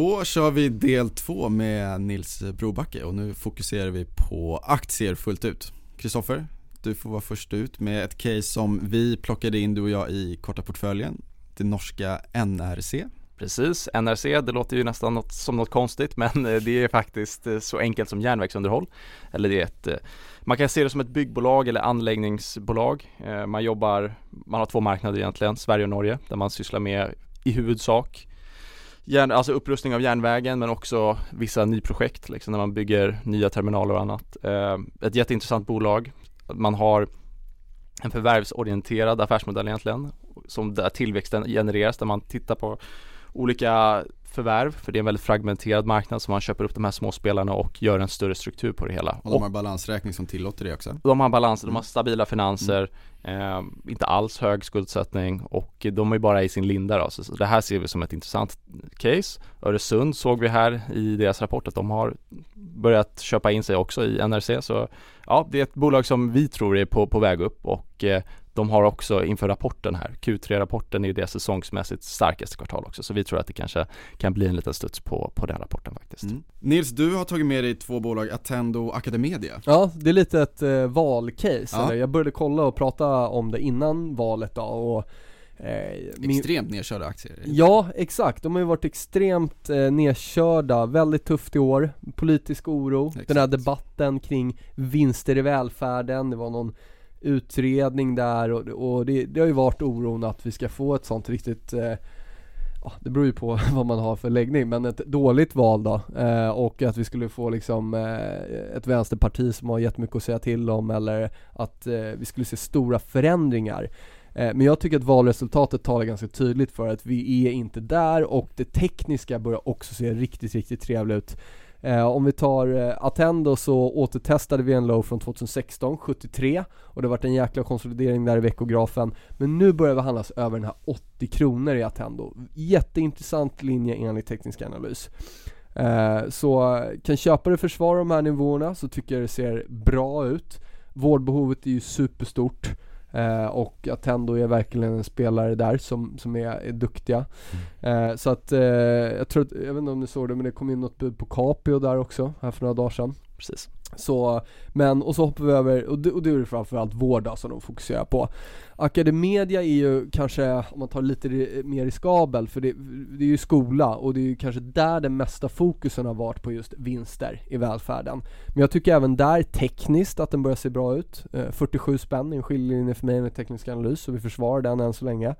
Då kör vi del två med Nils Brobacke och nu fokuserar vi på aktier fullt ut. Kristoffer, du får vara först ut med ett case som vi plockade in du och jag i korta portföljen. Det norska NRC. Precis, NRC, det låter ju nästan något, som något konstigt men eh, det är faktiskt eh, så enkelt som järnvägsunderhåll. Eller det är ett, eh, man kan se det som ett byggbolag eller anläggningsbolag. Man jobbar, man har två marknader egentligen, Sverige och Norge, där man sysslar med i huvudsak järn, alltså upprustning av järnvägen men också vissa nyprojekt, liksom när man bygger nya terminaler och annat. Eh, ett jätteintressant bolag. Man har en förvärvsorienterad affärsmodell egentligen, som där tillväxten genereras, där man tittar på olika förvärv, för det är en väldigt fragmenterad marknad så man köper upp de här små spelarna och gör en större struktur på det hela. Och de har balansräkning som tillåter det också? De har balans, de har stabila finanser, mm. eh, inte alls hög skuldsättning och de är bara i sin linda då, så, så det här ser vi som ett intressant case. Öresund såg vi här i deras rapport att de har börjat köpa in sig också i NRC så ja, det är ett bolag som vi tror är på, på väg upp och eh, de har också inför rapporten här, Q3-rapporten är ju det säsongsmässigt starkaste kvartal också, så vi tror att det kanske kan bli en liten studs på, på den rapporten faktiskt. Mm. Nils, du har tagit med dig två bolag, Attendo och Academedia. Ja, det är lite ett eh, valcase, ja. jag började kolla och prata om det innan valet då och Eh, extremt nedkörda aktier Ja, exakt. De har ju varit extremt eh, nedkörda, väldigt tufft i år Politisk oro, exakt. den här debatten kring vinster i välfärden Det var någon utredning där och, och det, det, har ju varit oron att vi ska få ett sånt riktigt eh, ja, det beror ju på vad man har för läggning, men ett dåligt val då eh, och att vi skulle få liksom eh, ett vänsterparti som har jättemycket att säga till om eller att eh, vi skulle se stora förändringar. Eh, men jag tycker att valresultatet talar ganska tydligt för att vi är inte där och det tekniska börjar också se riktigt, riktigt trevligt ut. Eh, om vi tar eh, Attendo så återtestade vi en low från 2016, 73 och det har varit en jäkla konsolidering där i veckografen men nu börjar vi handlas över den här 80 kronor i Attendo. Jätteintressant linje enligt teknisk analys. Eh, så eh, kan köpare försvara de här nivåerna så tycker jag det ser bra ut. Vårdbehovet är ju superstort. Eh, och Attendo är verkligen en spelare där som, som är, är duktiga. Mm. Eh, så att, eh, jag tror att, jag vet inte om ni såg det men det kom in något bud på Capio där också, här för några dagar sedan. Precis. Så, men, och så hoppar vi över, och det, och det är framförallt vård då, som de fokuserar på. Academedia är ju kanske, om man tar lite mer riskabel, för det, det är ju skola och det är ju kanske där den mesta fokusen har varit på just vinster i välfärden. Men jag tycker även där tekniskt att den börjar se bra ut. Eh, 47 spänn är en skiljelinje för mig med teknisk analys, så vi försvarar den än så länge.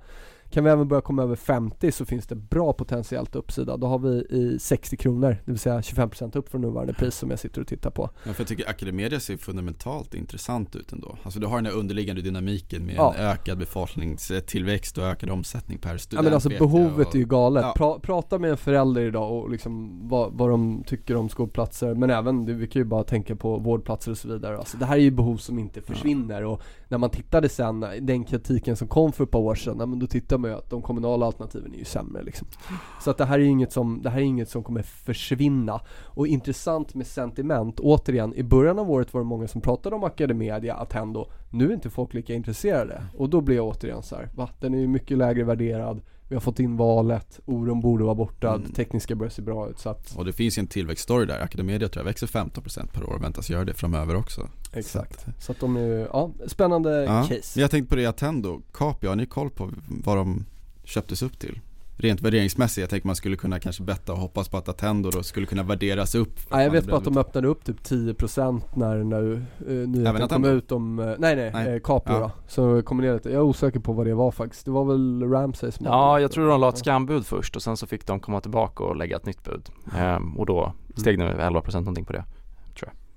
Kan vi även börja komma över 50 så finns det bra potentiellt uppsida. Då har vi i 60 kronor, det vill säga 25% upp från nuvarande pris som jag sitter och tittar på. Ja, för jag tycker Academedia ser fundamentalt intressant ut ändå. Alltså du har den här underliggande dynamiken med ja. en ökad befolkningstillväxt och ökad omsättning per student. Ja men alltså behovet och... är ju galet. Ja. Pra, prata med en förälder idag och liksom vad, vad de tycker om skolplatser, men även, vi kan ju bara tänka på vårdplatser och så vidare. Alltså det här är ju behov som inte försvinner och när man tittade sen, den kritiken som kom för ett par år sedan, men då tittar man ju att de kommunala alternativen är ju sämre liksom. Så att det här är inget som, det här är inget som kommer försvinna. Och intressant med sentiment, återigen, i början av året var det många som pratade om Academedia, Attendo, nu är inte folk lika intresserade. Och då blir jag återigen så här, va? Den är ju mycket lägre värderad, vi har fått in valet, oron borde vara borta, mm. tekniska börjar se bra ut så att Och det finns ju en tillväxtstory där, Academedia tror jag växer 15% per år och väntas göra det framöver också Exakt, så att, så att de är, ja, spännande ja. case Jag tänkte på det Attendo, Capio, har ni koll på vad de köptes upp till? Rent värderingsmässigt, jag tänker man skulle kunna kanske betta och hoppas på att Attendo då skulle kunna värderas upp Nej jag vet bara att de öppnade upp typ 10% när, när uh, nyheten kom ut om, uh, nej nej, nej. Uh, Capio ja. då. Så kom ner lite, jag är osäker på vad det var faktiskt. Det var väl Ramsay som Ja jag tror de la ett skambud först och sen så fick de komma tillbaka och lägga ett nytt bud. Um, Och då steg det med 11% någonting på det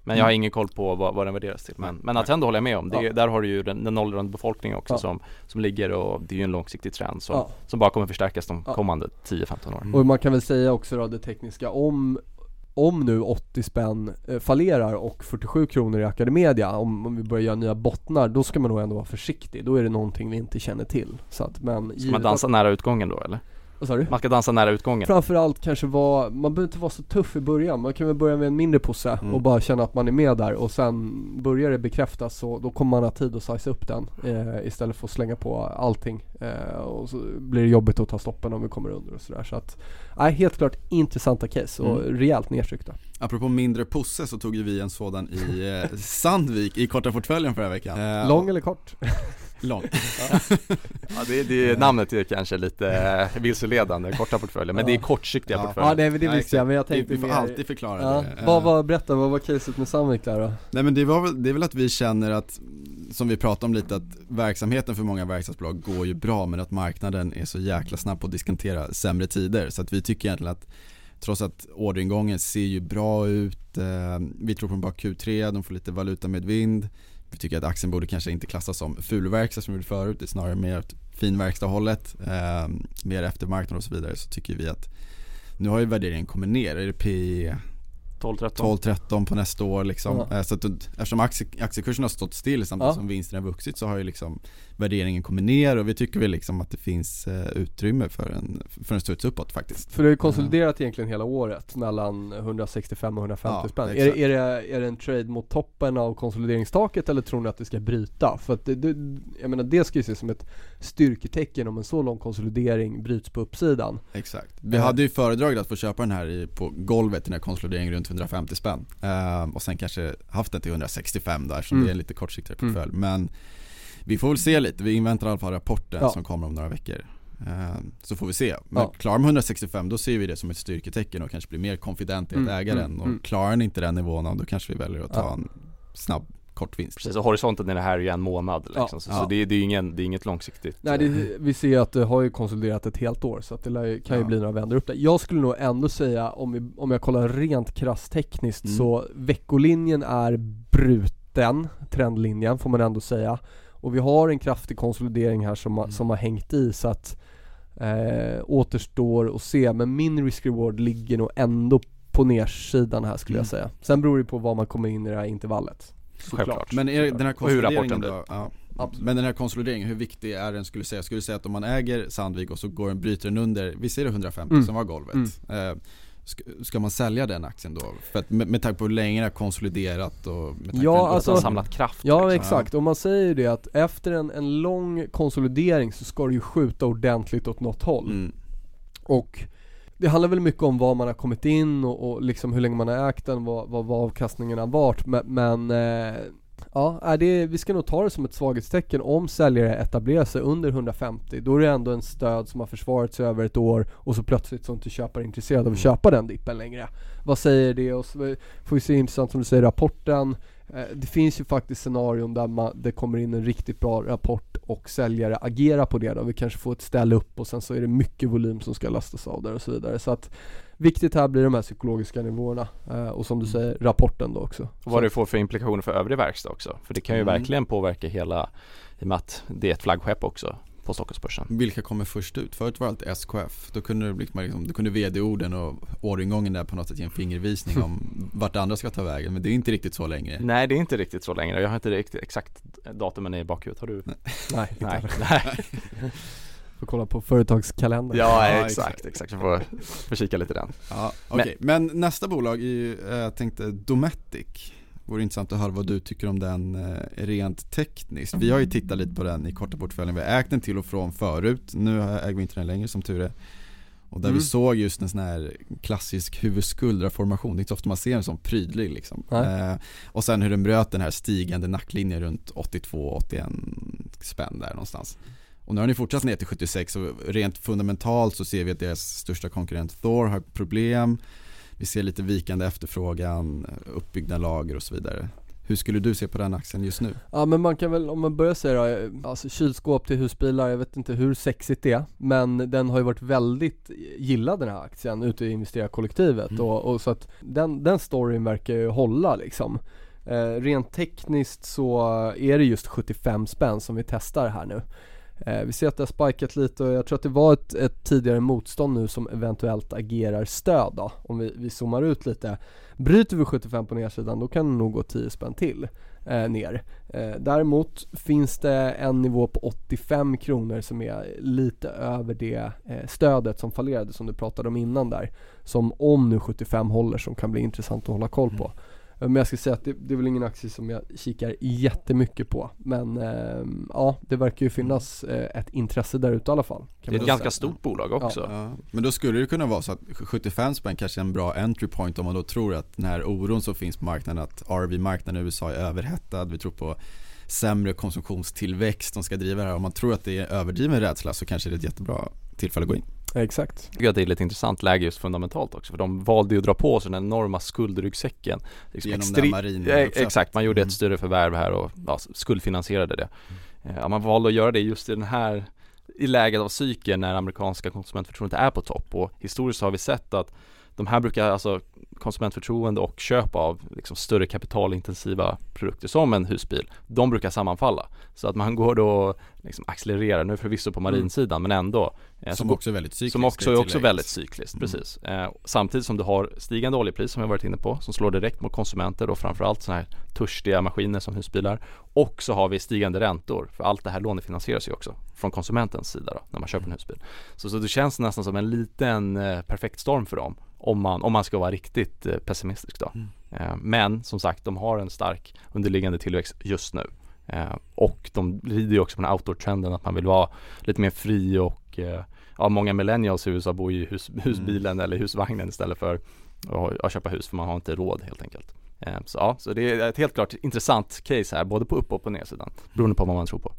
men jag har ingen koll på vad, vad den värderas till. Men, men Attendo håller jag med om. Det, ja. Där har du ju den, den åldrande befolkningen också ja. som, som ligger och det är ju en långsiktig trend som, ja. som bara kommer förstärkas de kommande 10-15 åren. Och man kan väl säga också då det tekniska om om nu 80 spänn eh, fallerar och 47 kronor i Academedia, om, om vi börjar göra nya bottnar, då ska man nog ändå vara försiktig. Då är det någonting vi inte känner till. Så att, men Ska man dansa nära utgången då eller? Vad sa du? Man ska dansa nära utgången. Framförallt kanske vara, man behöver inte vara så tuff i början. Man kan väl börja med en mindre posse Mm. och bara känna att man är med där och sen börjar det bekräftas och då kommer man ha tid att size upp den eh, istället för att slänga på allting. Eh, och så blir det jobbigt att ta stoppen om vi kommer under och sådär. Så att, nej, helt klart intressanta case och Mm. rejält nedtryckta. Apropå mindre posse så tog ju vi en sådan i eh, Sandvik i korta portföljen förra veckan eh, Lång eller kort? Lång Ja, det, det, namnet är kanske lite eh, vilseledande, korta portföljer, men det är kortsiktiga Ja. portföljer. Ja det, det Ja, visste jag men jag Vi, tänkte vi får mer alltid förklara Ja, det vad var, berätta, vad var caset med Sandvik där då? Nej men det, var det är väl att vi känner att, som vi pratade om lite, att verksamheten för många verkstadsbolag går ju bra men att marknaden är så jäkla snabb på att diskontera sämre tider. Så att vi tycker egentligen att trots att orderingången ser ju bra ut, eh, vi tror på en bra Q3, de får lite valuta med vind. Vi tycker att aktien borde kanske inte klassas som fulverkstad som vi gjorde förut, det är snarare mer åt finverkstadhållet, eh, mer eftermarknad och så vidare. Så tycker vi att nu har ju värderingen kommit ner, är det P 12-13. 12-13 på nästa år liksom. Ja. Eh, Så att, eftersom aktie, aktiekursen har stått still samtidigt Ja. som vinsten har vuxit så har ju liksom värderingen kommit ner och vi tycker väl liksom att det finns eh, utrymme för en, för en studs uppåt faktiskt. För det har ju konsoliderat egentligen hela året mellan 165 och 150 Ja, spänn. Är, är, det, är det en trade mot toppen av konsolideringstaket eller tror ni att det ska bryta? För att det, det, jag menar det ska ju ses som ett styrketecken om en så lång konsolidering bryts på uppsidan. Exakt. Vi hade ju föredragit att få köpa den här i, på golvet, den här konsolideringen runt 150 spänn. Eh, och sen kanske haft den till 165 där eftersom Mm. det är en lite kortsiktigare portfölj. Men vi får väl se lite, vi inväntar i alla fall rapporten Ja. som kommer om några veckor. Eh, så får vi se. Men Ja. klarar man 165 då ser vi det som ett styrketecken och kanske blir mer konfident i att Mm, äga mm, den. Och mm. klarar den inte den nivån, då kanske vi väljer att ta Ja. en snabb kort vinst. Precis, och horisonten i det här är ju en månad liksom. Ja. Så, Ja. så det, det är ingen, det är inget långsiktigt. Nej det, vi ser att det har ju konsoliderat ett helt år så att det kan ju bli några vändor upp där. Jag skulle nog ändå säga om, vi, om jag kollar rent krasst tekniskt Mm. så veckolinjen är bruten, trendlinjen får man ändå säga. Och vi har en kraftig konsolidering här som, har- Mm. som har hängt i så att eh, återstår att se men min risk-reward ligger nog ändå på nersidan här skulle Mm. jag säga. Sen beror det på var man kommer in i det här intervallet. Självklart. Men är den här konsolideringen då, ja. Absolut. Men den här konsolideringen, hur viktig är den skulle du säga? Skulle du säga att om man äger Sandvik och så går den, bryter den under, vi ser det 150 Mm. som var golvet. Mm. Eh, ska, man sälja den aktien då? För att med, med tanke på hur länge det har konsoliderat och med tanke Ja, på Alltså, alltså- samlat kraft. Ja liksom. exakt, och man säger ju det att efter en, en lång konsolidering så ska det ju skjuta ordentligt åt något håll. mm. Och det handlar väl mycket om var man har kommit in och, och liksom hur länge man har ägt den, vad, vad, vad avkastningen har varit. Men, men eh, ja, är det, vi ska nog ta det som ett svaghetstecken om säljare etablerar sig under 150. Då är det ändå en stöd som har försvarat sig över ett år och så plötsligt så inte köpare intresserad av att Mm. köpa den dippen längre. Vad säger det? Och så får vi se intressant som du säger rapporten. Eh, Det finns ju faktiskt scenarion där man, det kommer in en riktigt bra rapport och säljare agerar på det då. Vi kanske får ett ställ upp och sen så är det mycket volym som ska lastas av där och så vidare. Så att viktigt här blir de här psykologiska nivåerna eh, och som du säger rapporten då också. Och vad det får för implikationer för övrig verkstad också. För det kan ju Mm. verkligen påverka hela, i och med att det är ett flaggskepp också på Stockholmsbörsen. Vilka kommer först ut? Förut var det alltid SKF. Då kunde, det bli, liksom, då kunde vd-orden och orderingången där på något sätt ge en fingervisning om vart andra ska ta vägen. Men det är inte riktigt så längre. Nej det är inte riktigt så längre. Jag har inte riktigt exakt datumen i bakhuvudet. Har du? Nej, Nej. Nej. Får kolla på företagskalendern. Ja, exakt, exakt. Jag får, får kika lite i den. Ja, okej. Men, nästa bolag är ju, eh, jag tänkte Dometic. Vore intressant att höra vad du tycker om den eh, rent tekniskt. Vi har ju tittat lite på den i korta portföljen. Vi har ägt den till och från förut. Nu äger vi inte den längre som tur är. Och där Mm. vi såg just en sån här klassisk huvudskuldraformation. Det är inte så ofta man ser en sån prydlig liksom. Eh, och sen hur den bröt den här stigande nacklinjen runt 82-81 spänn där någonstans. Och nu har ni fortsatt ner till 76 och rent fundamentalt så ser vi att deras största konkurrent Thor har problem. Vi ser lite vikande efterfrågan, uppbyggda lager och så vidare. Hur skulle du se på den aktien just nu? Ja men man kan väl, om man börjar säga då, alltså kylskåp till husbilar, jag vet inte hur sexigt det är Men den har ju varit väldigt gillad den här aktien ute i investerarkollektivet Mm. och, och så att den, den storyn verkar ju hålla liksom eh, Rent tekniskt så är det just 75 spänn som vi testar här nu Eh, vi ser att det har spikat lite och jag tror att det var ett, ett tidigare motstånd nu som eventuellt agerar stöd då, om vi, vi zoomar ut lite. Bryter vi 75 på nedsidan då kan det nog gå 10 spänn till eh, ner. Eh, däremot finns det en nivå på 85 kronor som är lite över det eh, stödet som fallerade som du pratade om innan där. Som om nu 75 håller som kan bli intressant att hålla koll på. Mm. Men jag ska säga att det, det, är väl ingen aktie som jag kikar jättemycket på Men eh, ja, det verkar ju finnas eh, ett intresse där ute i alla fall Det är ett ganska stort bolag också ja. Ja. Men då skulle det kunna vara så att 75 spänn kanske är en bra entry point om man då tror att den här oron som finns på marknaden att RV-marknaden i USA är överhettad Vi tror på sämre konsumtionstillväxt som ska driva det här Om man tror att det är överdriven rädsla så kanske det är ett jättebra tillfälle att gå in Exakt. Jag tycker att det är lite intressant läge just fundamentalt också för de valde ju att dra på sig den enorma skuldryggsäcken. Liksom Genom extre- den marinen ja, Exakt, man gjorde mm. ett större förvärv här och ja, skuldfinansierade det. Mm. Ja, man valde att göra det just i den här i läget av cykeln när amerikanska konsumentförtroendet är på topp och historiskt har vi sett att de här brukar alltså konsumentförtroende och köp av liksom större kapitalintensiva produkter som en husbil, de brukar sammanfalla. Så att man går då liksom accelererar, nu förvisso på marinsidan mm. men ändå. Eh, som också är väldigt cykliskt. Som också är också väldigt cykliskt, mm. precis. Eh, samtidigt som du har stigande oljepris som vi varit inne på, som slår direkt mot konsumenter och framförallt sådana här törstiga maskiner som husbilar. Och så har vi stigande räntor, för allt det här lånefinansieras ju också från konsumentens sida då, när man köper en husbil. Så, så det känns nästan som en liten eh, perfekt storm för dem om man, om man ska vara riktigt eh, pessimistisk då. Mm. Eh, men som sagt, de har en stark underliggande tillväxt just nu. Eh, och de lider ju också på den outdoor-trenden att man vill vara lite mer fri och ja, många millennials i USA bor i hus, husbilen mm. eller husvagnen istället för att, att köpa hus för man har inte råd helt enkelt. Så ja, så det är ett helt klart intressant case här, både på upp och på nedsidan, beroende på vad man tror på.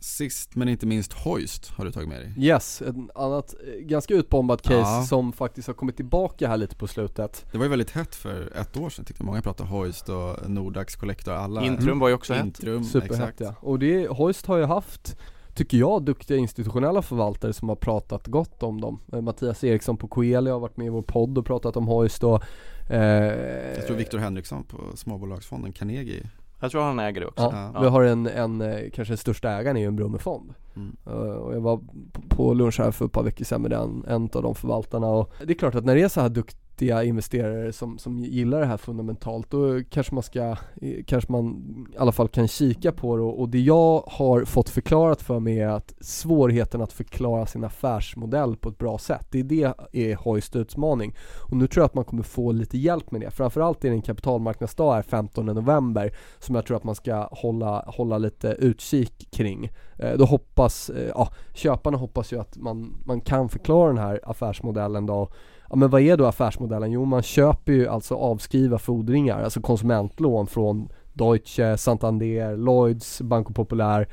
Sist men inte minst Hoist har du tagit med dig. Yes, ett annat eh, ganska utbombat case ja. som faktiskt har kommit tillbaka här lite på slutet. Det var ju väldigt hett för ett år sedan tyckte jag, många pratade Hoist och Nordax Collector, alla. Intrum var ju också Intrum, hett Superhett ja, och det, Hoist har ju haft tycker jag, duktiga institutionella förvaltare som har pratat gott om dem. Eh, Mattias Eriksson på Coeli har varit med i vår podd och pratat om Hoist och eh, Jag tror Viktor Henriksson på småbolagsfonden Carnegie jag tror han äger det också. Ja, ja. Vi har en, en, eh, kanske den största ägaren är ju en Brummefond. Mm. Uh, och jag var på lunch här för ett par veckor sedan med den, en av de förvaltarna och det är klart att när det är så här dukt, riktiga investerare som, som gillar det här fundamentalt då kanske man ska, eh, kanske man i alla fall kan kika på det och, det jag har fått förklarat för mig är att svårigheten att förklara sin affärsmodell på ett bra sätt, det är det är Hoist utmaning. Och nu tror jag att man kommer få lite hjälp med det. Framförallt är det en kapitalmarknadsdag här 15 november som jag tror att man ska hålla, hålla lite utkik kring. Eh, då hoppas, eh, ja, köparna hoppas ju att man, man kan förklara den här affärsmodellen då Ja men vad är då affärsmodellen? Jo man köper ju alltså avskriva fordringar, alltså konsumentlån från Deutsche, Santander, Lloyds, Banco Populär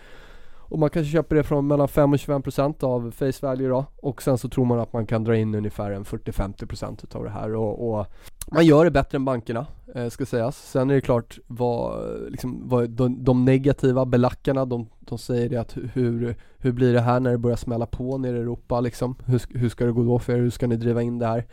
och man kanske köper det från mellan 5 och 25% av face value då och sen så tror man att man kan dra in ungefär en 40-50% utav det här och, och, man gör det bättre än bankerna eh, ska sägas. Sen är det klart vad, liksom, vad de, de, negativa belackarna de, de säger det att hur, hur blir det här när det börjar smälla på nere i Europa liksom? Hur, hur ska det gå då för er? Hur ska ni driva in det här?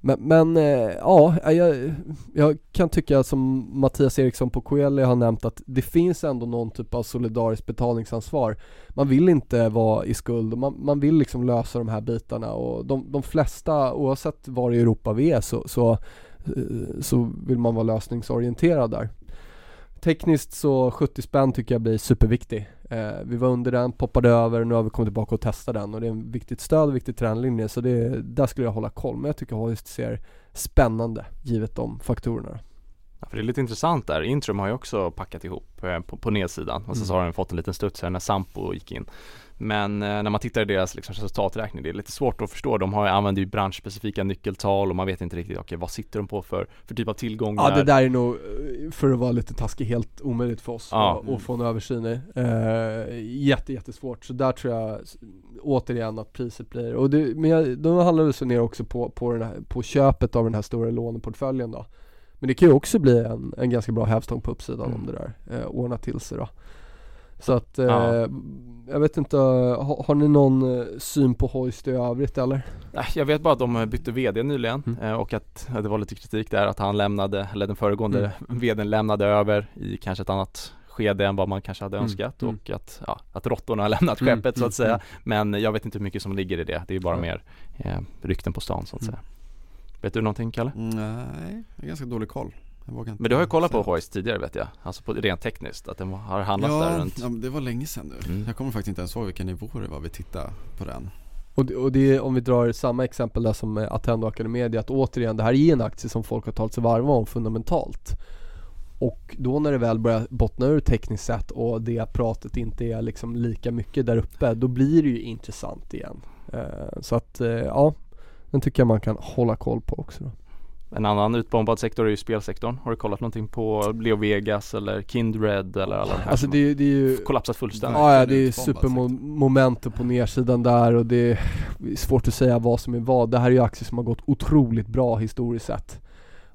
Men, men eh, ja, eh, jag, jag, kan tycka som Mattias Eriksson på Coeli har nämnt att det finns ändå någon typ av solidariskt betalningsansvar. Man vill inte vara i skuld och man, man vill liksom lösa de här bitarna och de, de flesta, oavsett var i Europa vi är så, så, eh, så vill man vara lösningsorienterad där. Tekniskt så 70 spänn tycker jag blir superviktig. Eh, vi var under den, poppade över, nu har vi kommit tillbaka och testat den och det är en viktigt stöd, en viktig trendlinje så det, där skulle jag hålla koll. Men jag tycker Hoist ser spännande givet de faktorerna. Ja, för det är lite intressant där, Intrum har ju också packat ihop eh, på, på nedsidan och så, mm. så har den fått en liten studs här när Sampo gick in. Men eh, när man tittar i deras liksom, resultaträkning, det är lite svårt att förstå. De har, använder ju branschspecifika nyckeltal och man vet inte riktigt, okej okay, vad sitter de på för, för typ av tillgångar? Ja det där är nog, eh, för att vara lite taskig, helt omöjligt för oss ja. att, att få en översyn i. Eh, jätte, jättesvårt, så där tror jag återigen att priset blir, och det, men jag, de handlar väl så ner också på, på, den här, på köpet av den här stora låneportföljen då. Men det kan ju också bli en, en ganska bra hävstång på uppsidan mm. om det där eh, ordnar till sig då. Så att, eh, ja. jag vet inte, har, har, ni någon eh, syn på Hoist i övrigt eller? Jag vet bara att de bytte VD nyligen mm. Eh, och att det var lite kritik där att han lämnade, eller den föregående mm. VDn lämnade över i kanske ett annat skede än vad man kanske hade Mm, önskat mm. och att, ja, att råttorna har lämnat Mm, skeppet så att säga. mm. Men jag vet inte hur mycket som ligger i det. Det är bara Ja. mer eh, rykten på stan så att Mm. säga. Vet du någonting Kalle? Nej, jag har ganska dålig koll. Jag vågar inte Men du har ju kollat på. Hoist tidigare vet jag, alltså på rent tekniskt, att den har handlats Ja, där runt ja, det var länge sedan nu. Mm. Jag kommer faktiskt inte ens ihåg vilka nivåer det var vi tittade på den. Och det, och det är, om vi drar samma exempel där som med Attendo Academedia, att återigen det här är en aktie som folk har talat sig varma om fundamentalt. Och då när det väl börjar bottna ur tekniskt sett och det pratet inte är liksom lika mycket där uppe, då blir det ju intressant igen. Eh, så att eh, ja, den tycker jag man kan hålla koll på också då. En annan utbombad sektor är ju spelsektorn. Har du kollat någonting på Leo Vegas eller Kindred eller alla de här Alltså som det, är- det är ju kollapsat fullständigt? Ja, ja det är utbombad supermomentum på nedsidan där och det är svårt att säga vad som är vad. Det här är ju aktier som har gått otroligt bra historiskt sett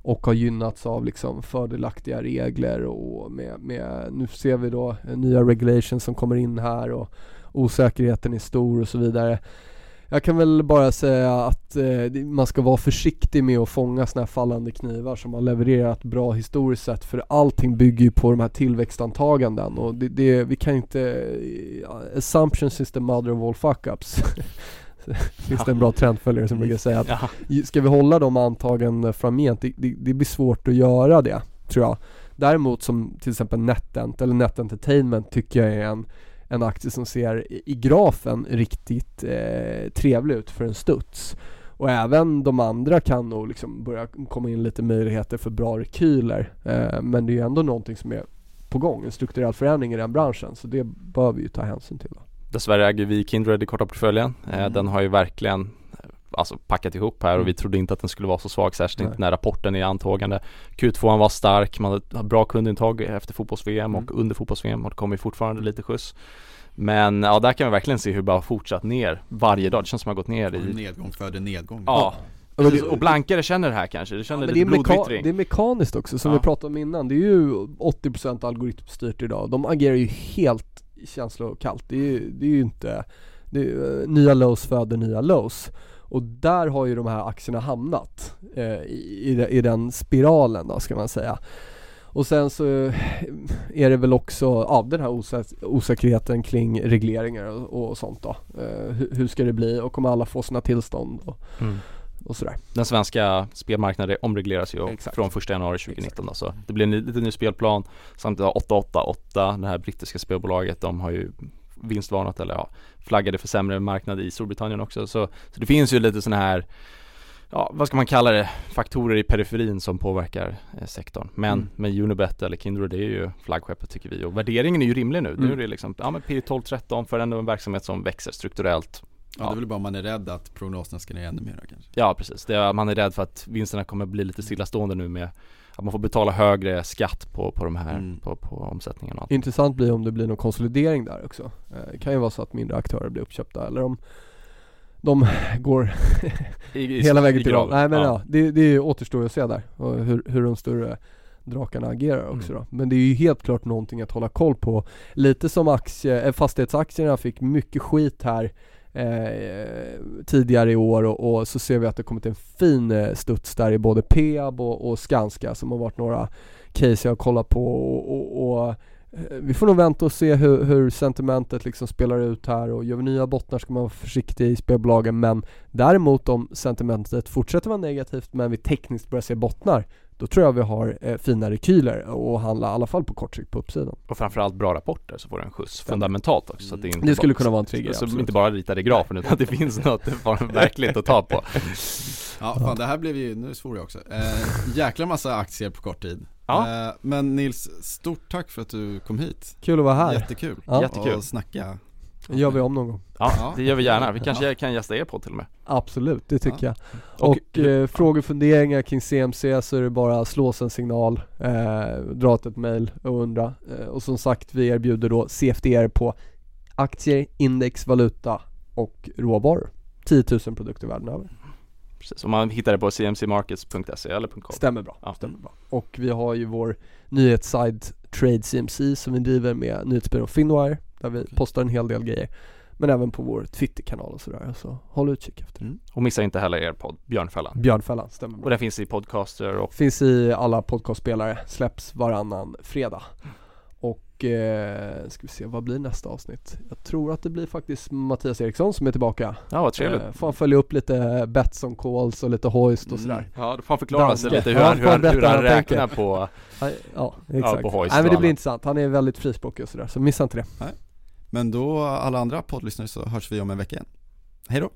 och har gynnats av liksom fördelaktiga regler och med, med nu ser vi då nya regulations som kommer in här och osäkerheten är stor och så vidare. Jag kan väl bara säga att eh, man ska vara försiktig med att fånga såna här fallande knivar som har levererat bra historiskt sett för allting bygger ju på de här tillväxtantaganden och det, det vi kan inte, ja, assumptions is the mother of all fuck-ups. Finns det en bra trendföljare som brukar säga att Ja, Ska vi hålla de antaganden framgent? Det, det, det blir svårt att göra det, tror jag. Däremot som till exempel NetEnt eller Net Entertainment tycker jag är en, en aktie som ser i, grafen riktigt eh, trevlig ut för en studs. Och även de andra kan nog liksom börja komma in lite möjligheter för bra rekyler. Eh, men det är ju ändå någonting som är på gång, en strukturell förändring i den branschen. Så det bör vi ju ta hänsyn till. Då. dessvärre äger vi Kindred i korta portföljen. Eh, Mm. Den har ju verkligen Alltså packat ihop här och Mm. vi trodde inte att den skulle vara så svag, särskilt Nej. inte när rapporten är antågande. Q2 var stark, man hade bra kundintag efter fotbolls-VM Mm. och under fotbolls-VM och det kommer ju fortfarande lite skjuts. Men ja, där kan vi verkligen se hur det bara har fortsatt ner varje dag. Det känns som att det har gått ner i Nedgång föder nedgång. Ja, precis. och blankare känner det här kanske, det känner men lite det, är meka- blodvittring. det är mekaniskt också, som Ja. vi pratade om innan. Det är ju 80% algoritmstyrt idag. De agerar ju helt känslokallt. Det är ju, det är ju inte, det är, eh, nya lows föder nya lows. Och där har ju de här aktierna hamnat eh, i, i, de- i den spiralen då, ska man säga. Och sen så eh, är det väl också, ja den här osä- osäkerheten kring regleringar och, och sånt då. Eh, hur, hur ska det bli och kommer alla få sina tillstånd och, Mm. och sådär. Den svenska spelmarknaden omregleras ju Exakt. från 1 januari 2019 då, så det blir en lite ny spelplan Samtidigt har 888, det här brittiska spelbolaget, de har ju vinstvarnat eller ja, flaggade för sämre marknad i Storbritannien också så, så det finns ju lite sådana här Ja, vad ska man kalla det? Faktorer i periferin som påverkar eh, sektorn. Men Mm. med Unibet eller Kindred, det är ju flaggskeppet tycker vi. Och värderingen är ju rimlig nu. Nu Mm. är det liksom, ja men P 12-13 för ändå en verksamhet som växer strukturellt. Ja, det är väl bara om man är rädd att prognoserna ska ner ännu mer kanske. Ja precis, det är, man är rädd för att vinsterna kommer bli lite stillastående nu med att man får betala högre skatt på, på de här, Mm. på, på omsättningen allt. Intressant blir om det blir någon konsolidering där också. Eh, Det kan ju vara så att mindre aktörer blir uppköpta eller om de går I, hela vägen till dem. Nej men ja, det, det återstår att se där och hur, hur de större drakarna agerar också Mm. då. Men det är ju helt klart någonting att hålla koll på. Lite som aktie, eh, fastighetsaktierna fick mycket skit här eh, tidigare i år och, och så ser vi att det kommit en fin eh, studs där i både Peab och, och Skanska som har varit några case jag har kollat på och, och, och eh, vi får nog vänta och se hur, hur sentimentet liksom spelar ut här och gör vi nya bottnar ska man vara försiktig i spelbolagen men däremot om sentimentet fortsätter vara negativt men vi tekniskt börjar se bottnar då tror jag vi har eh, fina rekyler och handla i alla fall på kort sikt på uppsidan. Och framförallt bra rapporter så får det en skjuts fundamentalt också. Så att det, inte Det skulle bara, kunna vara en trigger, Så, så inte bara ritar i grafen utan att det finns något verkligt att ta på. Ja, fan det här blev ju, nu svor jag också. Eh, jäkla massa aktier på kort tid. Ja. Eh, men Nils, stort tack för att du kom hit. Kul att vara här. Jättekul. Ja. Jättekul. Och snacka. Det gör vi om någon gång. Ja, Ja. det gör vi gärna. Vi kanske kan gästa er på till och med. Absolut, det tycker Ja. jag. Och- Och, eh, frågor och funderingar kring CMC så är det bara att slå en signal, eh, dra ett mail och undra. Eh, och som sagt, vi erbjuder då CFDR på aktier, index, valuta och råvaror. 10 000 produkter världen över. Precis. Och man hittar det på cmcmarkets.se eller .com. Stämmer bra. Ja. Stämmer bra. Och vi har ju vår nyhetsside Trade CMC som vi driver med nyhetsbyrån Finwire där vi postar en hel del grejer. Men även på vår Twitterkanal och sådär. Så håll utkik efter det. Mm. Och missa inte heller er podd Björnfällan. Björnfällan, stämmer Och bra. den finns i podcaster och Finns i alla podcastspelare, släpps varannan fredag. Och och eh, ska vi se, vad blir nästa avsnitt? Jag tror att det blir faktiskt Mattias Eriksson som är tillbaka Ja vad trevligt eh, Får han följa upp lite Betsson calls och lite hoist och sådär Ja då får han förklara sig Danske. lite hur Ja, han, hur han, berätta hur han räknar på Ja, Ja, exakt. på hoist Nej men och det blir annat. intressant, han är väldigt frispråkig och sådär, så missa inte det men då alla andra poddlyssnare så hörs vi om en vecka igen. Hej då!